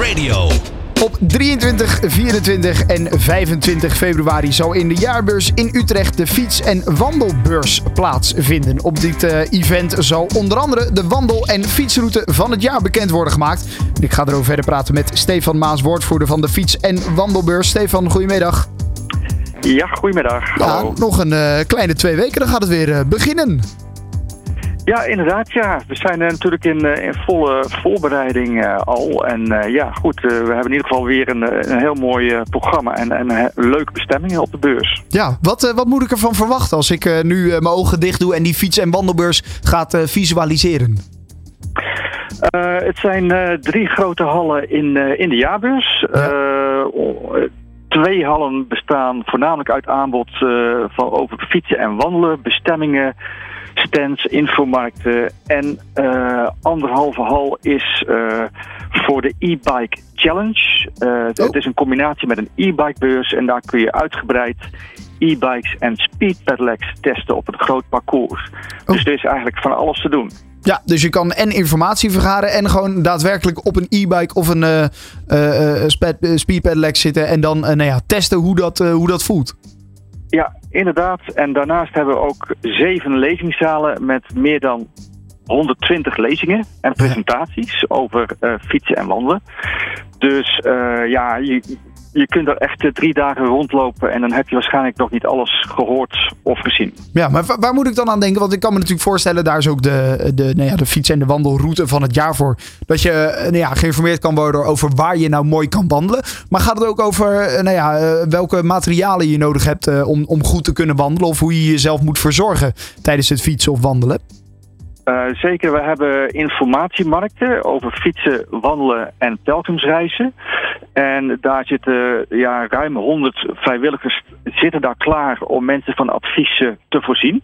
Radio. Op 23, 24 en 25 februari zal in de jaarbeurs in Utrecht de fiets- en wandelbeurs plaatsvinden. Op dit uh, event zal onder andere de wandel- en fietsroute van het jaar bekend worden gemaakt. Ik ga erover verder praten met Stefan Maas, woordvoerder van de fiets- en wandelbeurs. Stefan, goedemiddag. Ja, goedemiddag. Ja, nog een uh, kleine twee weken, dan gaat het weer uh, beginnen. Ja, inderdaad. Ja. We zijn natuurlijk in, uh, in volle voorbereiding uh, al. En ja, goed, we hebben in ieder geval weer een, een heel mooi programma en, en leuke bestemmingen op de beurs. Ja, wat, wat moet ik ervan verwachten als ik nu mijn ogen dicht doe en die fiets- en wandelbeurs gaat visualiseren? het zijn drie grote hallen in, in de jaarbeurs. Ja. twee hallen bestaan voornamelijk uit aanbod van over fietsen en wandelen, bestemmingen stands, infomarkten. En uh, anderhalve hal is uh, voor de e-bike challenge. Uh, oh. Het is een combinatie met een e-bike beurs. En daar kun je uitgebreid e-bikes en speed pedelecs testen op een groot parcours. Oh. Dus er is eigenlijk van alles te doen. Ja, dus je kan en informatie vergaren en gewoon daadwerkelijk op een e-bike of een uh, uh, speed pedelec zitten en dan nou ja, testen hoe dat, hoe dat voelt. Ja, inderdaad. En daarnaast hebben we ook zeven lezingszalen met meer dan 120 lezingen en presentaties over uh, fietsen en wandelen. Dus uh, ja, je, je kunt er echt drie dagen rondlopen en dan heb je waarschijnlijk nog niet alles gehoord of gezien. Ja, maar waar moet ik dan aan denken? Want ik kan me natuurlijk voorstellen, daar is ook de, de, nou ja, de fiets- en de wandelroute van het jaar voor. Dat je nou ja, geïnformeerd kan worden over waar je nou mooi kan wandelen. Maar gaat het ook over nou ja, welke materialen je nodig hebt om, om goed te kunnen wandelen? Of hoe je jezelf moet verzorgen tijdens het fietsen of wandelen? Uh, zeker, we hebben informatiemarkten over fietsen, wandelen en pelgrimsreizen. En daar zitten ja, ruim 100 vrijwilligers zitten daar klaar om mensen van adviezen te voorzien.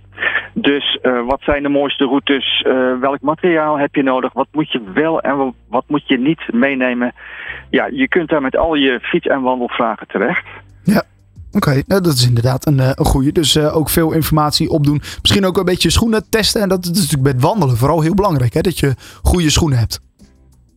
Dus uh, wat zijn de mooiste routes? Uh, welk materiaal heb je nodig? Wat moet je wel en wat moet je niet meenemen? Ja, je kunt daar met al je fiets- en wandelvragen terecht. Oké, okay, nou, dat is inderdaad een, een goede. Dus uh, ook veel informatie opdoen. Misschien ook een beetje schoenen testen. En dat, dat is natuurlijk met wandelen vooral heel belangrijk. Hè? Dat je goede schoenen hebt.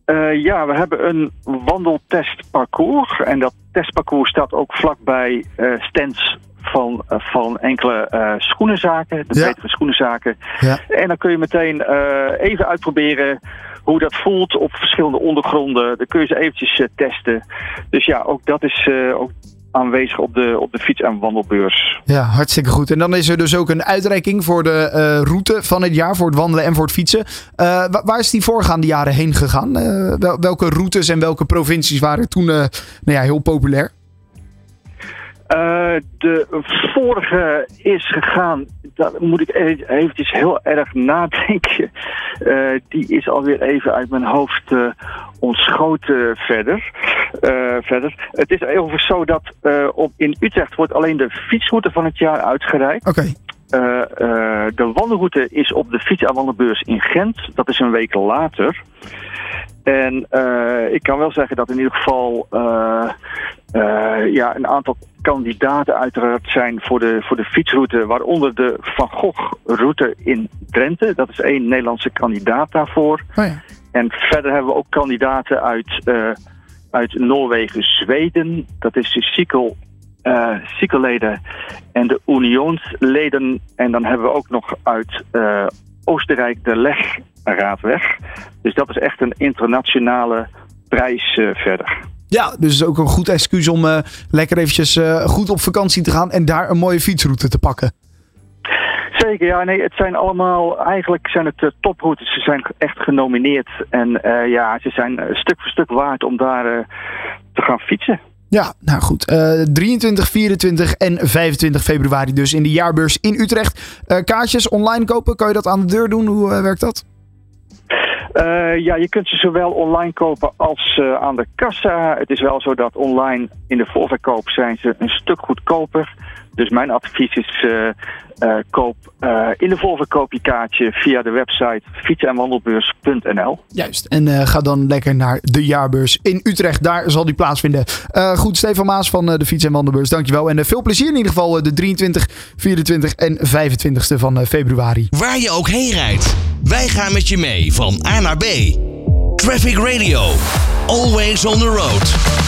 Uh, ja, we hebben een wandeltestparcours. En dat testparcours staat ook vlakbij uh, stands van, van enkele schoenenzaken. De ja. betere schoenenzaken. Ja. En dan kun je meteen even uitproberen hoe dat voelt op verschillende ondergronden. Dan kun je ze eventjes testen. Dus ja, ook dat is... ook aanwezig op de, op de fiets- en wandelbeurs. Ja, hartstikke goed. En dan is er dus ook een uitreiking voor de uh, route van het jaar, voor het wandelen en voor het fietsen. Uh, waar is die voorgaande jaren heen gegaan? Uh, wel, welke routes en welke provincies waren toen nou ja, heel populair? Uh, de vorige is gegaan, daar moet ik eventjes heel erg nadenken. Uh, die is alweer even uit mijn hoofd uh, ontschoten verder. verder. Het is even zo dat op, in Utrecht wordt alleen de fietsroute van het jaar uitgereikt. Oké. Okay. de wandelroute is op de fiets- en wandelbeurs in Gent. Dat is een week later. En ik kan wel zeggen dat in ieder geval uh, uh, ja, een aantal kandidaten uiteraard zijn voor de, voor de fietsroute, waaronder de Van Gogh-route in Drenthe. Dat is één Nederlandse kandidaat daarvoor. Oh ja. En verder hebben we ook kandidaten uit, uit Noorwegen, Zweden. Dat is de Cykel, Cykelleden en de Unionsleden. En dan hebben we ook nog uit Oostenrijk de Leg Raadweg. Dus dat is echt een internationale prijs uh, verder. Ja, dus ook een goed excuus om uh, lekker eventjes uh, goed op vakantie te gaan en daar een mooie fietsroute te pakken. Zeker, ja. Nee, het zijn allemaal, eigenlijk zijn het uh, toproutes. Ze zijn echt genomineerd. En ja, ze zijn stuk voor stuk waard om daar te gaan fietsen. Ja, nou goed. Uh, 23, 24 en 25 februari dus in de jaarbeurs in Utrecht. Kaartjes online kopen, kan je dat aan de deur doen? Hoe werkt dat? Uh, ja, je kunt ze zowel online kopen als uh, aan de kassa. Het is wel zo dat online in de voorverkoop zijn ze een stuk goedkoper. Dus mijn advies is uh, koop in de voorverkoop je kaartje via de website fietsenwandelbeurs.nl. Juist, en ga dan lekker naar de jaarbeurs in Utrecht. Daar zal die plaatsvinden. goed, Stefan Maas van de Fiets- en Wandelbeurs, dankjewel. En veel plezier in ieder geval de 23, 24 en 25 van februari. Waar je ook heen rijdt. Wij gaan met je mee van A naar B. Traffic Radio. Always on the road.